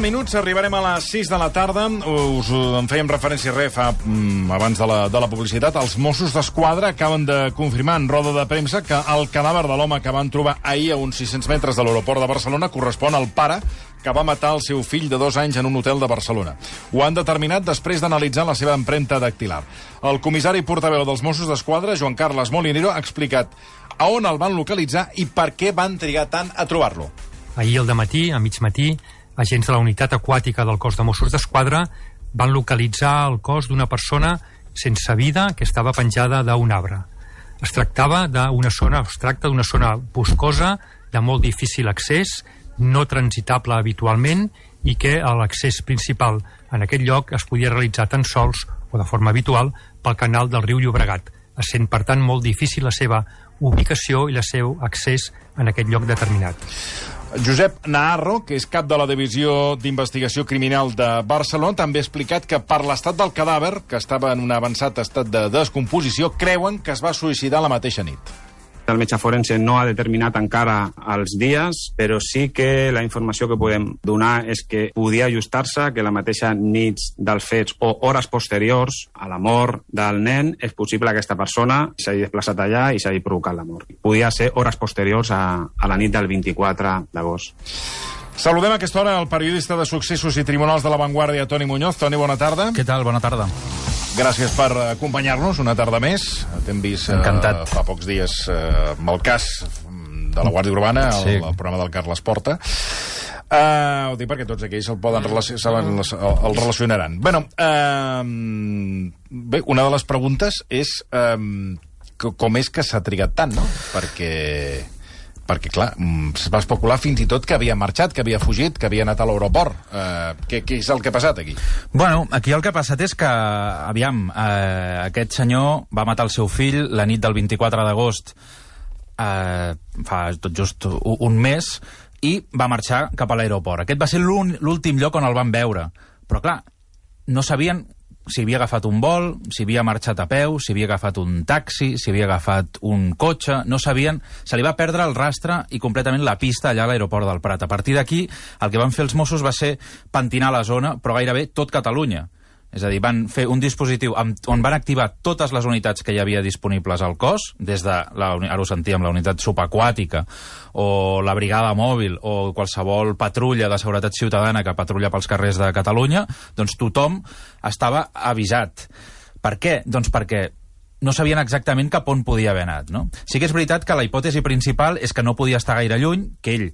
11 minuts, arribarem a les 6 de la tarda. Us en fèiem referència re fa, mm, abans de la, de la publicitat. Els Mossos d'Esquadra acaben de confirmar en roda de premsa que el cadàver de l'home que van trobar ahir a uns 600 metres de l'aeroport de Barcelona correspon al pare que va matar el seu fill de dos anys en un hotel de Barcelona. Ho han determinat després d'analitzar la seva empremta dactilar. El comissari portaveu dels Mossos d'Esquadra, Joan Carles Molinero, ha explicat a on el van localitzar i per què van trigar tant a trobar-lo. Ahir al matí, a mig matí, agents de la unitat aquàtica del cos de Mossos d'Esquadra van localitzar el cos d'una persona sense vida que estava penjada d'un arbre. Es tractava d'una zona, es tracta d'una zona boscosa, de molt difícil accés, no transitable habitualment i que l'accés principal en aquest lloc es podia realitzar tan sols o de forma habitual pel canal del riu Llobregat, sent per tant molt difícil la seva ubicació i el seu accés en aquest lloc determinat. Josep Naharro, que és cap de la Divisió d'Investigació Criminal de Barcelona, també ha explicat que per l'estat del cadàver, que estava en un avançat estat de descomposició, creuen que es va suïcidar la mateixa nit. El metge forense no ha determinat encara els dies, però sí que la informació que podem donar és que podia ajustar-se que la mateixa nit dels fets o hores posteriors a la mort del nen és possible que aquesta persona s'hagi desplaçat allà i s'hagi provocat la mort. Podia ser hores posteriors a, a la nit del 24 d'agost. Saludem a aquesta hora el periodista de successos i tribunals de la Vanguardia, Toni Muñoz. Toni, bona tarda. Què tal? Bona tarda. Gràcies per acompanyar-nos una tarda més. T'hem vist Encantat. Uh, fa pocs dies uh, amb el cas de la Guàrdia Urbana, el, Sí. el programa del Carles Porta. Uh, ho dic perquè tots aquells el poden relacion el, el relacionaran. Bueno, uh, bé, una de les preguntes és um, com és que s'ha trigat tant, no? Perquè perquè, clar, mm, es va especular fins i tot que havia marxat, que havia fugit, que havia anat a l'aeroport. Uh, què, què és el que ha passat aquí? Bueno, aquí el que ha passat és que, aviam, eh, aquest senyor va matar el seu fill la nit del 24 d'agost, eh, fa tot just u- un mes, i va marxar cap a l'aeroport. Aquest va ser l'últim lloc on el van veure. Però, clar, no sabien si havia agafat un vol, si havia marxat a peu, si havia agafat un taxi, si havia agafat un cotxe, no sabien... Se li va perdre el rastre i completament la pista allà a l'aeroport del Prat. A partir d'aquí, el que van fer els Mossos va ser pentinar la zona, però gairebé tot Catalunya. És a dir, van fer un dispositiu amb, on van activar totes les unitats que hi havia disponibles al cos, des de, la, ara ho sentíem, la unitat subaquàtica, o la brigada mòbil, o qualsevol patrulla de seguretat ciutadana que patrulla pels carrers de Catalunya, doncs tothom estava avisat. Per què? Doncs perquè no sabien exactament cap on podia haver anat, no? Sí que és veritat que la hipòtesi principal és que no podia estar gaire lluny, que ell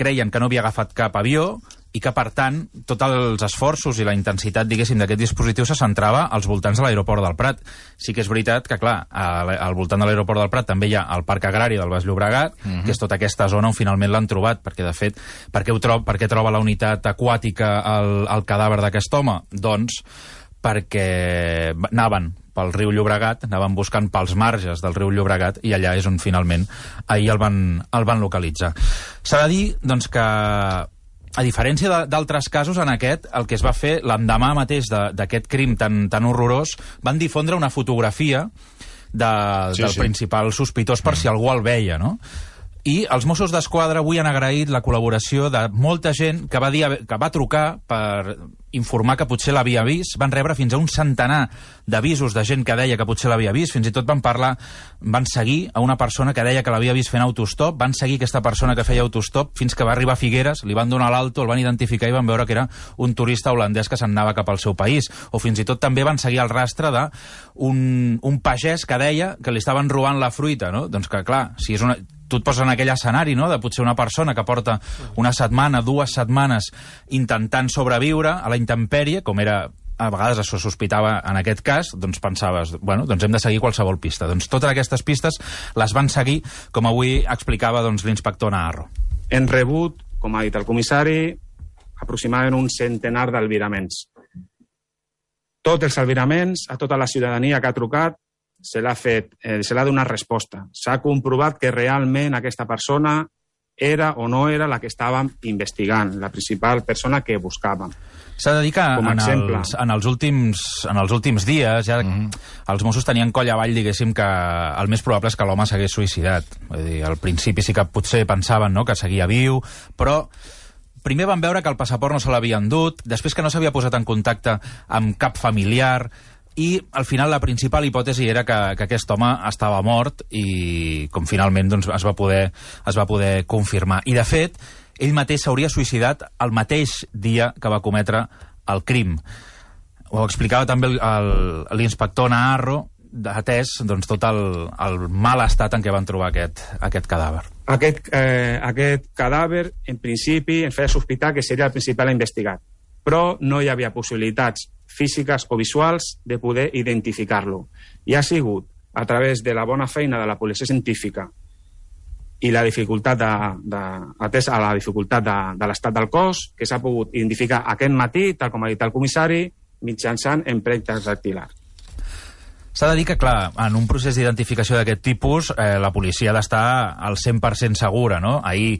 creien que no havia agafat cap avió i que, per tant, tots els esforços i la intensitat, diguéssim, d'aquest dispositiu se centrava als voltants de l'aeroport del Prat. Sí que és veritat que, clar, al voltant de l'aeroport del Prat també hi ha el Parc Agrari del Baix Llobregat, uh -huh. que és tota aquesta zona on finalment l'han trobat, perquè, de fet, per què, ho trob, per què troba la unitat aquàtica el, el cadàver d'aquest home? Doncs perquè anaven pel riu Llobregat, anaven buscant pels marges del riu Llobregat i allà és on finalment ahir el van, el van localitzar. S'ha de dir doncs, que a diferència d'altres casos, en aquest, el que es va fer l'endemà mateix de- d'aquest crim tan, tan horrorós, van difondre una fotografia de, Sí, del sí. principal sospitós per si algú el veia, no? I els Mossos d'Esquadra avui han agraït la col·laboració de molta gent que va, dir, que va trucar per informar que potser l'havia vist. Van rebre fins a un centenar d'avisos de gent que deia que potser l'havia vist. Fins i tot van parlar, van seguir a una persona que deia que l'havia vist fent autostop, van seguir aquesta persona que feia autostop fins que va arribar a Figueres, li van donar l'alto, el van identificar i van veure que era un turista holandès que se'n cap al seu país. O fins i tot també van seguir el rastre d'un un pagès que deia que li estaven robant la fruita, no? Doncs que, clar, si és una tu et poses en aquell escenari, no?, de potser una persona que porta una setmana, dues setmanes intentant sobreviure a la intempèrie, com era a vegades això sospitava en aquest cas, doncs pensaves, bueno, doncs hem de seguir qualsevol pista. Doncs totes aquestes pistes les van seguir, com avui explicava doncs, l'inspector Naharro. Hem rebut, com ha dit el comissari, aproximadament un centenar d'albiraments. Tots els albiraments, a tota la ciutadania que ha trucat, se l'ha fet, eh, se l'ha donat resposta. S'ha comprovat que realment aquesta persona era o no era la que estàvem investigant, la principal persona que buscàvem. S'ha de dir que en exemple. els, en, els últims, en els últims dies ja mm -hmm. els Mossos tenien coll avall, diguéssim, que el més probable és que l'home s'hagués suïcidat. Vull dir, al principi sí que potser pensaven no, que seguia viu, però primer van veure que el passaport no se l'havien dut, després que no s'havia posat en contacte amb cap familiar, i al final la principal hipòtesi era que, que aquest home estava mort i com finalment doncs, es, va poder, es va poder confirmar. I de fet, ell mateix s'hauria suïcidat el mateix dia que va cometre el crim. Ho explicava també l'inspector Naharro, atès doncs, tot el, el mal estat en què van trobar aquest, aquest cadàver. Aquest, eh, aquest cadàver, en principi, ens feia sospitar que seria el principal investigat, però no hi havia possibilitats físiques o visuals de poder identificar-lo. I ha sigut a través de la bona feina de la policia científica i la dificultat de, de, atès a la dificultat de, de l'estat del cos, que s'ha pogut identificar aquest matí, tal com ha dit el comissari, mitjançant empremtes dactilars. S'ha de dir que, clar, en un procés d'identificació d'aquest tipus, eh, la policia ha d'estar al 100% segura, no? Ahir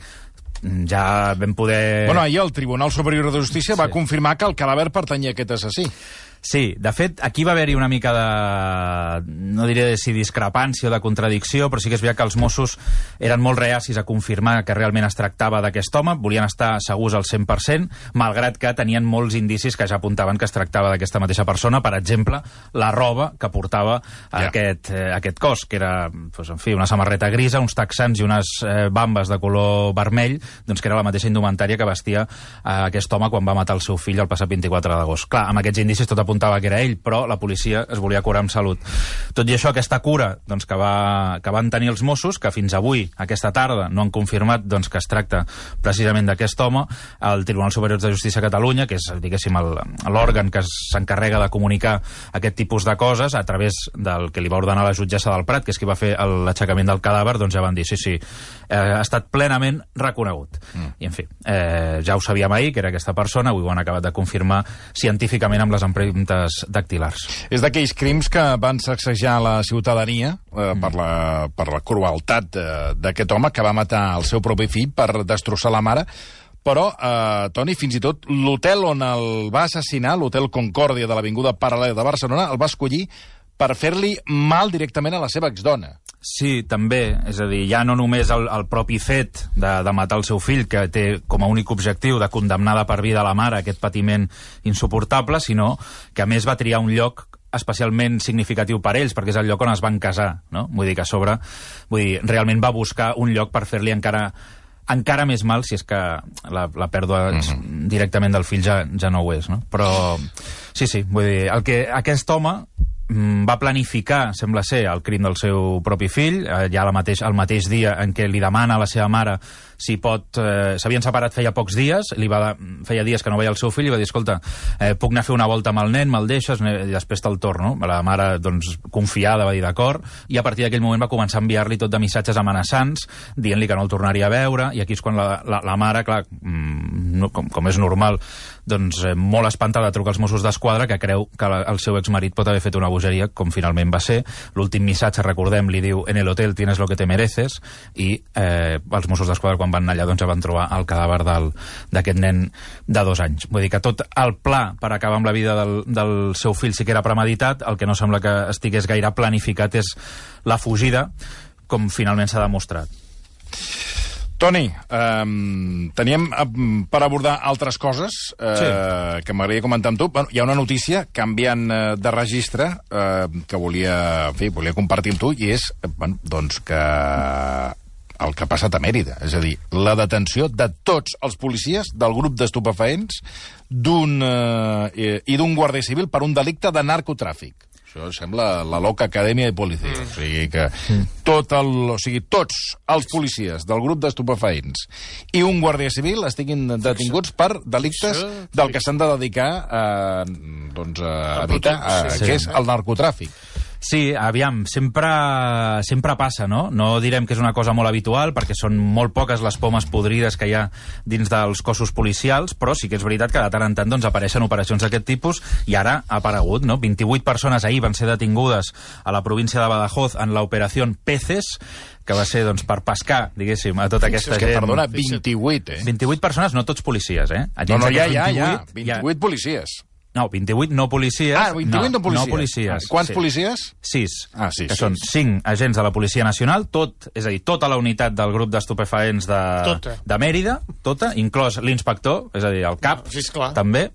ja vam poder... Bueno, ahir el Tribunal Superior de Justícia sí. va confirmar que el cadàver pertanyia a aquest assassí. Sí, de fet, aquí va haver-hi una mica de... no diré de si discrepància o de contradicció, però sí que és veritat que els Mossos eren molt reacis a confirmar que realment es tractava d'aquest home, volien estar segurs al 100%, malgrat que tenien molts indicis que ja apuntaven que es tractava d'aquesta mateixa persona, per exemple, la roba que portava ja. aquest, eh, aquest cos, que era, doncs, en fi, una samarreta grisa, uns texans i unes eh, bambes de color vermell, doncs que era la mateixa indumentària que vestia eh, aquest home quan va matar el seu fill el passat 24 d'agost. Clar, amb aquests indicis tot apuntava que era ell, però la policia es volia curar amb salut. Tot i això, aquesta cura doncs, que, va, que van tenir els Mossos, que fins avui, aquesta tarda, no han confirmat doncs, que es tracta precisament d'aquest home, el Tribunal Superior de Justícia de Catalunya, que és, diguéssim, l'òrgan que s'encarrega de comunicar aquest tipus de coses a través del que li va ordenar la jutgessa del Prat, que és qui va fer l'aixecament del cadàver, doncs ja van dir, sí, sí, eh, ha estat plenament reconegut. Mm. I, en fi, eh, ja ho sabíem ahir, que era aquesta persona, avui ho han acabat de confirmar científicament amb les empreses empremtes dactilars. És d'aquells crims que van sacsejar la ciutadania eh, mm. per, la, per la crueltat eh, d'aquest home que va matar el seu propi fill per destrossar la mare, però, eh, Toni, fins i tot l'hotel on el va assassinar, l'hotel Concòrdia de l'Avinguda Paral·lel de Barcelona, el va escollir per fer-li mal directament a la seva exdona. Sí, també. És a dir, ja no només el, el propi fet de, de matar el seu fill, que té com a únic objectiu de condemnar de per vida la mare aquest patiment insuportable, sinó que a més va triar un lloc especialment significatiu per ells, perquè és el lloc on es van casar, no? Vull dir que a sobre, vull dir, realment va buscar un lloc per fer-li encara encara més mal si és que la, la pèrdua mhm. -huh. directament del fill ja, ja no ho és, no? Però sí, sí, vull dir, el que aquest home Mm, va planificar, sembla ser, el crim del seu propi fill, eh, ja la mateix, el mateix dia en què li demana a la seva mare si pot... Eh, S'havien separat feia pocs dies, li va, feia dies que no veia el seu fill, i va dir, escolta, eh, puc anar a fer una volta amb el nen, me'l deixes, i després te'l torno. La mare, doncs, confiada, va dir d'acord, i a partir d'aquell moment va començar a enviar-li tot de missatges amenaçants, dient-li que no el tornaria a veure, i aquí és quan la, la, la mare, clar, mm, no, com, com és normal, doncs eh, molt espantada truca als Mossos d'Esquadra que creu que la, el seu exmarit pot haver fet una bogeria, com finalment va ser. L'últim missatge, recordem, li diu en el hotel tienes lo que te mereces i eh, els Mossos d'Esquadra quan van allà doncs van trobar el cadàver d'aquest nen de dos anys. Vull dir que tot el pla per acabar amb la vida del, del seu fill sí que era premeditat, el que no sembla que estigués gaire planificat és la fugida, com finalment s'ha demostrat. Toni, um, teníem um, per abordar altres coses uh, sí. que m'agradaria comentar amb tu. Bueno, hi ha una notícia canviant uh, de registre uh, que volia, en fi, volia compartir amb tu i és bueno, doncs que el que ha passat a Mèrida. És a dir, la detenció de tots els policies del grup d'estupefaents d'un, uh, i d'un guàrdia civil per un delicte de narcotràfic. Això sembla la loca acadèmia de policia. Mm. O sigui que tot el, o sigui, tots els policies del grup d'estupefaents i un guàrdia civil estiguin detinguts per delictes del que s'han de dedicar a, doncs, a evitar, a, que és el narcotràfic. Sí, aviam, sempre, sempre passa, no? No direm que és una cosa molt habitual, perquè són molt poques les pomes podrides que hi ha dins dels cossos policials, però sí que és veritat que de tant en tant doncs, apareixen operacions d'aquest tipus i ara ha aparegut, no? 28 persones ahir van ser detingudes a la província de Badajoz en l'operació Peces, que va ser doncs, per pescar, diguéssim, a tota aquesta que, gent. Perdona, 28, eh? 28 persones, no tots policies, eh? no, no, ja, ja, ja, 28 ja. policies. No, 28 no policies. Ah, 28 no, policies. No policies. Quants sí. policies? Sis. Ah, sí, que sis. són cinc agents de la Policia Nacional, tot, és a dir, tota la unitat del grup d'estupefaents de, Tota. de Mèrida, tota, inclòs l'inspector, és a dir, el cap, Sí, esclar. també.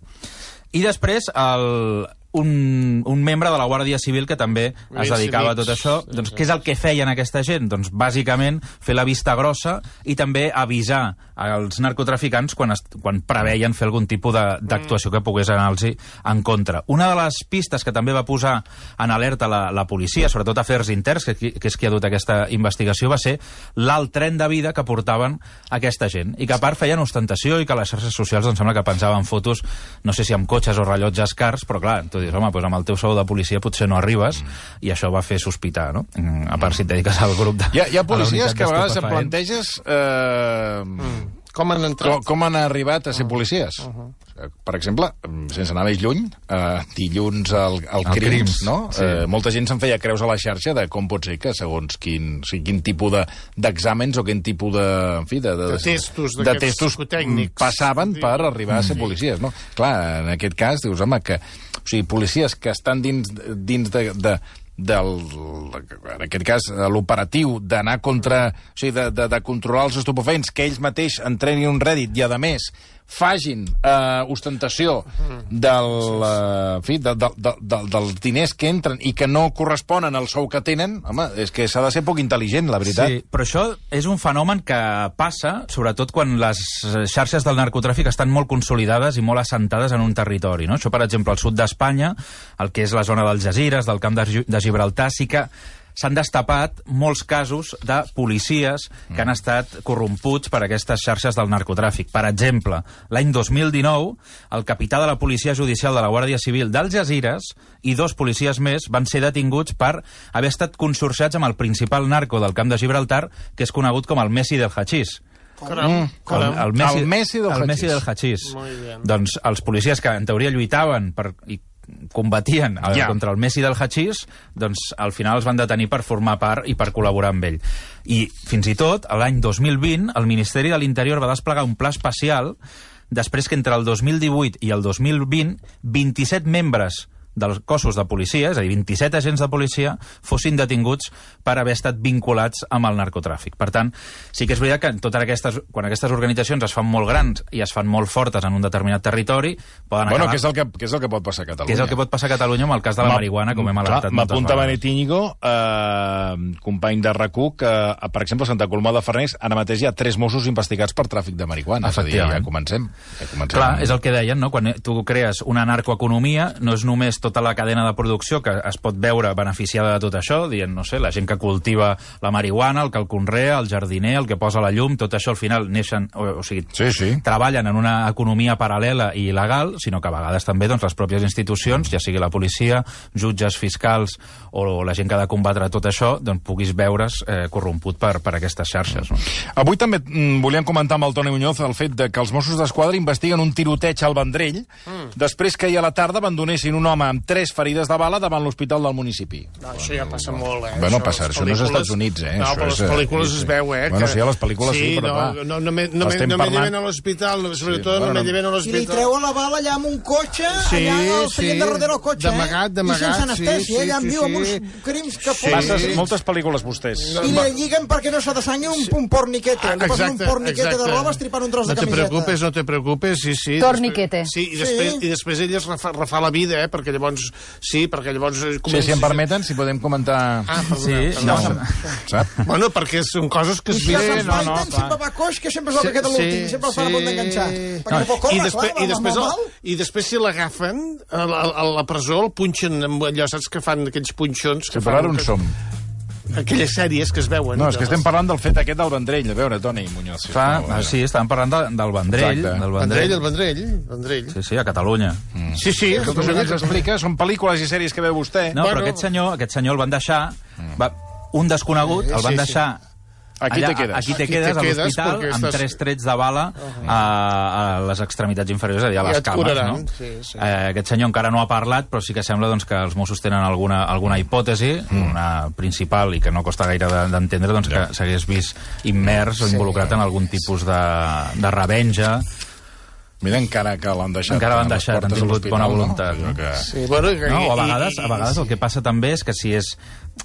I després el, un, un membre de la Guàrdia Civil que també es dedicava a tot això. Doncs què és el que feien aquesta gent? Doncs bàsicament fer la vista grossa i també avisar als narcotraficants quan, es, quan preveien fer algun tipus de- d'actuació que pogués anar-los en contra. Una de les pistes que també va posar en alerta la, la policia, sobretot Afers Interns, que, que és qui ha dut aquesta investigació, va ser l'alt tren de vida que portaven aquesta gent. I que a part feien ostentació i que les xarxes socials em sembla que pensaven fotos, no sé si amb cotxes o rellotges cars, però clar, tu dius, home, doncs amb el teu sou de policia potser no arribes, i això va fer sospitar, no? Mm, A part, si et dediques al grup de... Hi ha, hi ha a policies unitat que a vegades et d'estupefaents. planteges eh, Com han com, entrat? com han arribat a ser policies. Per exemple, sense anar més lluny, eh, dilluns al, al Crims, Crims, no? sí. Eh, molta gent se'n feia creus a la xarxa de com pot ser que segons quin, o sigui, quin tipus de- d'exàmens o quin tipus de... En fi, de, de, De testos de testos passaven Sí. per arribar a ser policies, no? Clar, en aquest cas, dius, home, que... O sigui, policies que estan dins, dins de, de, del, en aquest cas, l'operatiu d'anar contra... O sigui, de, de, de controlar els estupefents, que ells mateix entrenin un rèdit i, a més, fagin eh, ostentació del, eh, fi, de, de, de, de, dels diners que entren i que no corresponen al sou que tenen, home, és que s'ha de ser poc intel·ligent, la veritat. Sí, però això és un fenomen que passa, sobretot quan les xarxes del narcotràfic estan molt consolidades i molt assentades en un territori. No? Això, per exemple, al sud d'Espanya, el que és la zona dels Jazires, del camp de, de Gibraltar, sí que s'han destapat molts casos de policies que han estat corromputs per aquestes xarxes del narcotràfic. Per exemple, l'any 2019, el capità de la Policia Judicial de la Guàrdia Civil dels Jazires i dos policies més van ser detinguts per haver estat consorciats amb el principal narco del camp de Gibraltar, que és conegut com el Messi del Hachís. Caram, caram. El, el, Messi, El Messi del el hachís. Messi del hachís. Doncs els policies que en teoria lluitaven per, i combatien Ja. ja. contra el Messi del hachís, doncs al final els van detenir per formar part i per col·laborar amb ell. I fins i tot, l'any 2020, el Ministeri de l'Interior va desplegar un pla especial després que entre el 2018 i el 2020 27 membres dels cossos de policia, és a dir, 27 agents de policia, fossin detinguts per haver estat vinculats amb el narcotràfic. Per tant, sí que és veritat que totes aquestes, quan aquestes organitzacions es fan molt grans i es fan molt fortes en un determinat territori, poden Bueno, acabar... què és, el que, què és el que pot passar a Catalunya? que és el que pot passar a Catalunya amb el cas de la Ma- marihuana, com hem alertat M'apunta. Benet Íñigo, eh, company de rac que, eh, per exemple, a Santa Coloma de Farners, ara mateix hi ha tres Mossos investigats per tràfic de marihuana. És a dir, ja comencem. Ja comencem. Clar, és el que deien, no? Quan tu crees una narcoeconomia, no és només tota la cadena de producció que es pot veure beneficiada de tot això, dient, no sé, la gent que cultiva la marihuana, el que el conrea, el jardiner, el que posa la llum, tot això al final neixen, o, o sigui, Sí, sí. treballen en una economia paral·lela i il·legal, sinó que a vegades també doncs, les pròpies institucions, ja sigui la policia, jutges, fiscals o la gent que ha de combatre tot això, doncs puguis veure's eh, corromput per, per aquestes xarxes. No? Avui també mm, volíem comentar amb el Toni Muñoz el fet de que els Mossos d'Esquadra investiguen un tiroteig al Vendrell Mm. després que ahir a la tarda abandonessin un home amb tres ferides de bala davant l'hospital del municipi. No, això ja passa molt, eh? Bueno, passa, això no és als Estats Units, eh? No, però les eh, pel·lícules sí, es sí. veu, eh? Bueno, sí, a les pel·lícules sí, però no, clar. No, no, me, no, me, Estem no me lleven a l'hospital, no, sobretot no me no. lleven a I li l'hospital. treuen la bala allà amb un cotxe, Sí, allà al sí, seient de darrere el cotxe, d'amagat, eh? d'amagat, I sense sí, anestèsia, sí, allà en sí, viu, amb uns sí. crims que Sí. Passes moltes pel·lícules, vostès. I li lliguen perquè no s'assangui un, un porniquete. Li posen un porniquete de roba estripant un tros no de te camiseta. preocupes, no te preocupes, sí, sí. Torniquete. Després, sí, i després, Sí. i després ell es refa, refà la vida, eh? Perquè llavors, sí, perquè llavors... eh, Sí, comença- si em permeten, si podem comentar... Ah, perdona, Sí, perdona. no. Sap? Bueno, perquè són coses que I es si viuen... se'ns faiten, sempre va coix, que sempre és el que queda l'últim, sempre el fan a punt d'enganxar. No córrer, I després, clar, i després, el, i després si l'agafen a, la- a la presó, el punxen amb allò, saps que fan aquells punxons? Sí, Que però ara on que- som? Aquelles sèries que es veuen. No, és que estem parlant del fet aquest del Vendrell. A veure, Toni Muñoz. sisplau, Clar, a veure. sí, estàvem parlant de, del Vendrell. Exacte. Del Vendrell, Vendrell. el Vendrell, Vendrell. Sí, sí, a Catalunya. Sí, sí. Tot això que ens explica són pel·lícules i sèries que veu vostè. No, Bueno. però aquest senyor, aquest senyor el van deixar... Va, un desconegut, el van Sí, sí. deixar... Aquí te quedes. Aquí te Aquí quedes, te a quedes l'hospital, perquè amb estàs- tres trets de bala a, a les extremitats inferiors, és a dir, a Ja les cames. curaran, No? sí, sí. Eh, aquest senyor encara no ha parlat, però sí que sembla doncs, que els Mossos tenen alguna, alguna hipòtesi, Mm. una principal i que no costa gaire de- d'entendre, doncs, que s'hagués vist immers o involucrat en algun tipus de, de revenja Mira, encara que l'han deixat. Encara l'han a deixat, han tingut l'hospital, bona voluntat, no? Que... Sí, bueno, i, No, a vegades, a vegades el que passa també és que si és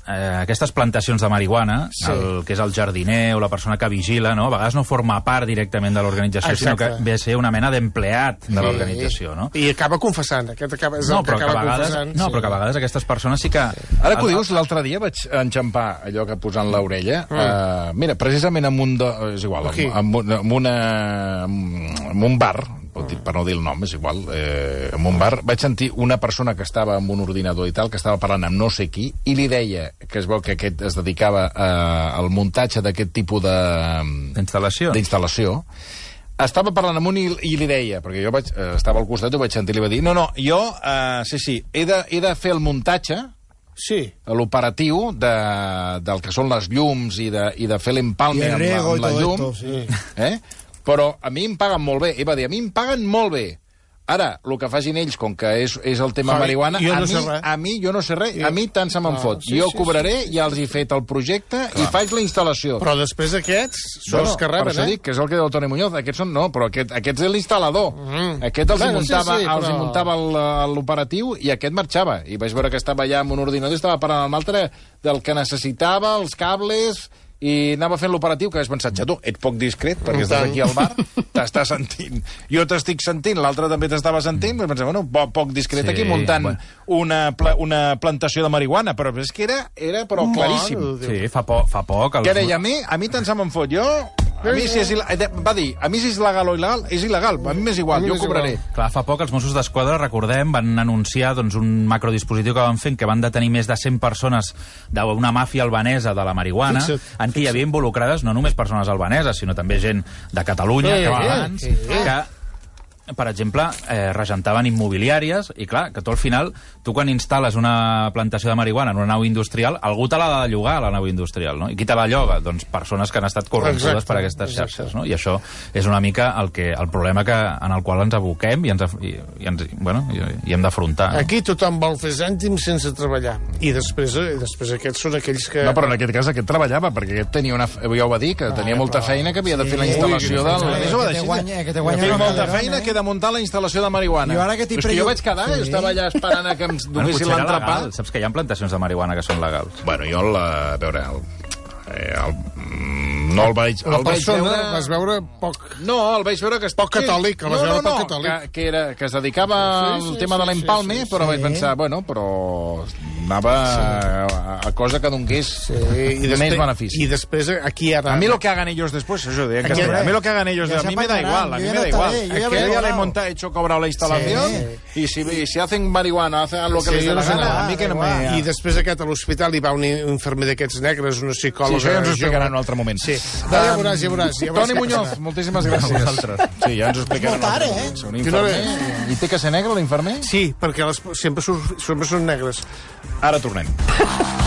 eh, aquestes plantacions de marihuana, Sí. el que és el jardiner o la persona que vigila, no? a vegades no forma part directament de l'organització, sinó que ve a ser una mena d'empleat de l'organització. No? I acaba confessant. Aquest acaba, és No, el que però que, a acaba vegades, confessant. no, però que a vegades aquestes persones sí que... Ara que ho dius, l'altre dia vaig enxampar allò que posant l'orella. Mm. Uh, mira, precisament en un... De, és igual, en, un- en, una, en un bar, pot dir, per no dir el nom, és igual, eh, en un bar, vaig sentir una persona que estava amb un ordinador i tal, que estava parlant amb no sé qui, i li deia que es veu que aquest es dedicava eh, al muntatge d'aquest tipus de... D'instal·lació. d'instal·lació, estava parlant amb un i, i li deia, perquè jo vaig, eh, estava al costat i ho vaig sentir, li va dir, no, no, jo, eh, sí, sí, he de, he de fer el muntatge, Sí. l'operatiu de, del que són les llums i de, i de fer l'empalme amb, la- amb la llum, esto, sí. eh? Però a mi em paguen molt bé. I va dir, a mi em paguen molt bé. Ara, el que facin ells, com que és, és el tema Javi, marihuana, jo a, no mi, res. a mi jo no sé res, Jo- a mi tant se me'n Ah, fot. sí, jo sí, cobraré, ja els he fet el projecte i faig la instal·lació. Però després aquests són els que per reben, això eh? dic que és el que diu el Toni Muñoz. Aquests són, no, però aquest, aquest és l'instal·lador. Mm. Aquest els hi Bueno, sí, muntava, sí, els però- muntava l'operatiu i aquest marxava. I vaig veure que estava allà amb un ordinador i estava parlant amb l'altre del que necessitava, els cables i anava fent l'operatiu, que vaig pensar, tu, ets poc discret, perquè estàs aquí al bar, t'estàs sentint. Jo t'estic sentint, l'altre també t'estava sentint, vaig pensar, bueno, poc, poc discret Sí, aquí muntant bueno. una, pla, una plantació de marihuana, però és que era, era però claríssim. Sí, fa, po fa poc... Els... Que deia, a mi, a mi tant se me'n fot. Jo, a mi si és il... va dir, a mi si és legal o il·legal, és il·legal. A mi m'és igual, jo cobraré. igual. Clar, fa poc els Mossos d'Esquadra, recordem, van anunciar doncs, un macrodispositiu que van fer què van detenir més de 100 persones d'una màfia albanesa de la marihuana, Fixa't, en què hi havia involucrades no només persones albaneses, sinó també gent de Catalunya, Eh, que va eh, abans, eh. que per exemple, eh, regentaven immobiliàries, i clar, que tu al final, tu quan instal·les una plantació de marihuana en una nau industrial, algú te l'ha de llogar, la nau industrial, no? I qui te la lloga? Doncs persones que han estat corrompudes Exacte, per aquestes exacte. xarxes, no? I això és una mica el, que, el problema que, en el qual ens aboquem i, ens, i, i, ens, bueno, i, i hem d'afrontar. No? Aquí tothom vol fer cèntims sense treballar. I després, eh, després aquests són aquells que... No, però en aquest cas aquest treballava, perquè aquest tenia una... Ja ho va dir, que tenia molta feina, que havia de fer la instal·lació del... que te Això ho va guanya- guanya- que te guanya Tinc el molta calderón, feina eh? que he de muntar la instal·lació de marihuana. Jo ara que t'hi és que prego- jo vaig quedar, jo Sí. estava allà esperant a que em Bueno, donessin era l'entrepà. Saps que hi ha plantacions de marihuana que són legals. Bueno, jo, el, a veure, el, eh, el, mm, no el vaig... La el vaig veure... vas veure poc... No, el vaig veure que... Poc catòlic, el vas no, veure no, poc no, catòlic. Que, que, era, que es dedicava Sí, al sí, tema sí, de l'empalme, sí, sí, però sí. vaig pensar, bueno, però anava a, a cosa que donés Sí, i més després, benefici. I després, aquí ara... A mí lo que hagan ellos después, eso de en castellano, a mí lo que hagan ellos, Ya a mí me da igual, a mí me da igual. yo ya que le he hecho cobrado la instalación y si, y si hacen marihuana, hacen lo que Sí, les dé la gana, a mi que no me... I després aquest a l'hospital hi va un infermer d'aquests negres, una Sí, psicòloga... això ja ens ho explicaran en un altre moment. Sí. No, ja veuràs, ja veuràs. Ja Toni Muñoz, moltíssimes gràcies. Sí, ja ens ho explicaran. És molt tard, eh? un Que infermer. I té que ser negre, l'infermer? Sí, perquè les, sempre, sempre són negres. Ara tornem.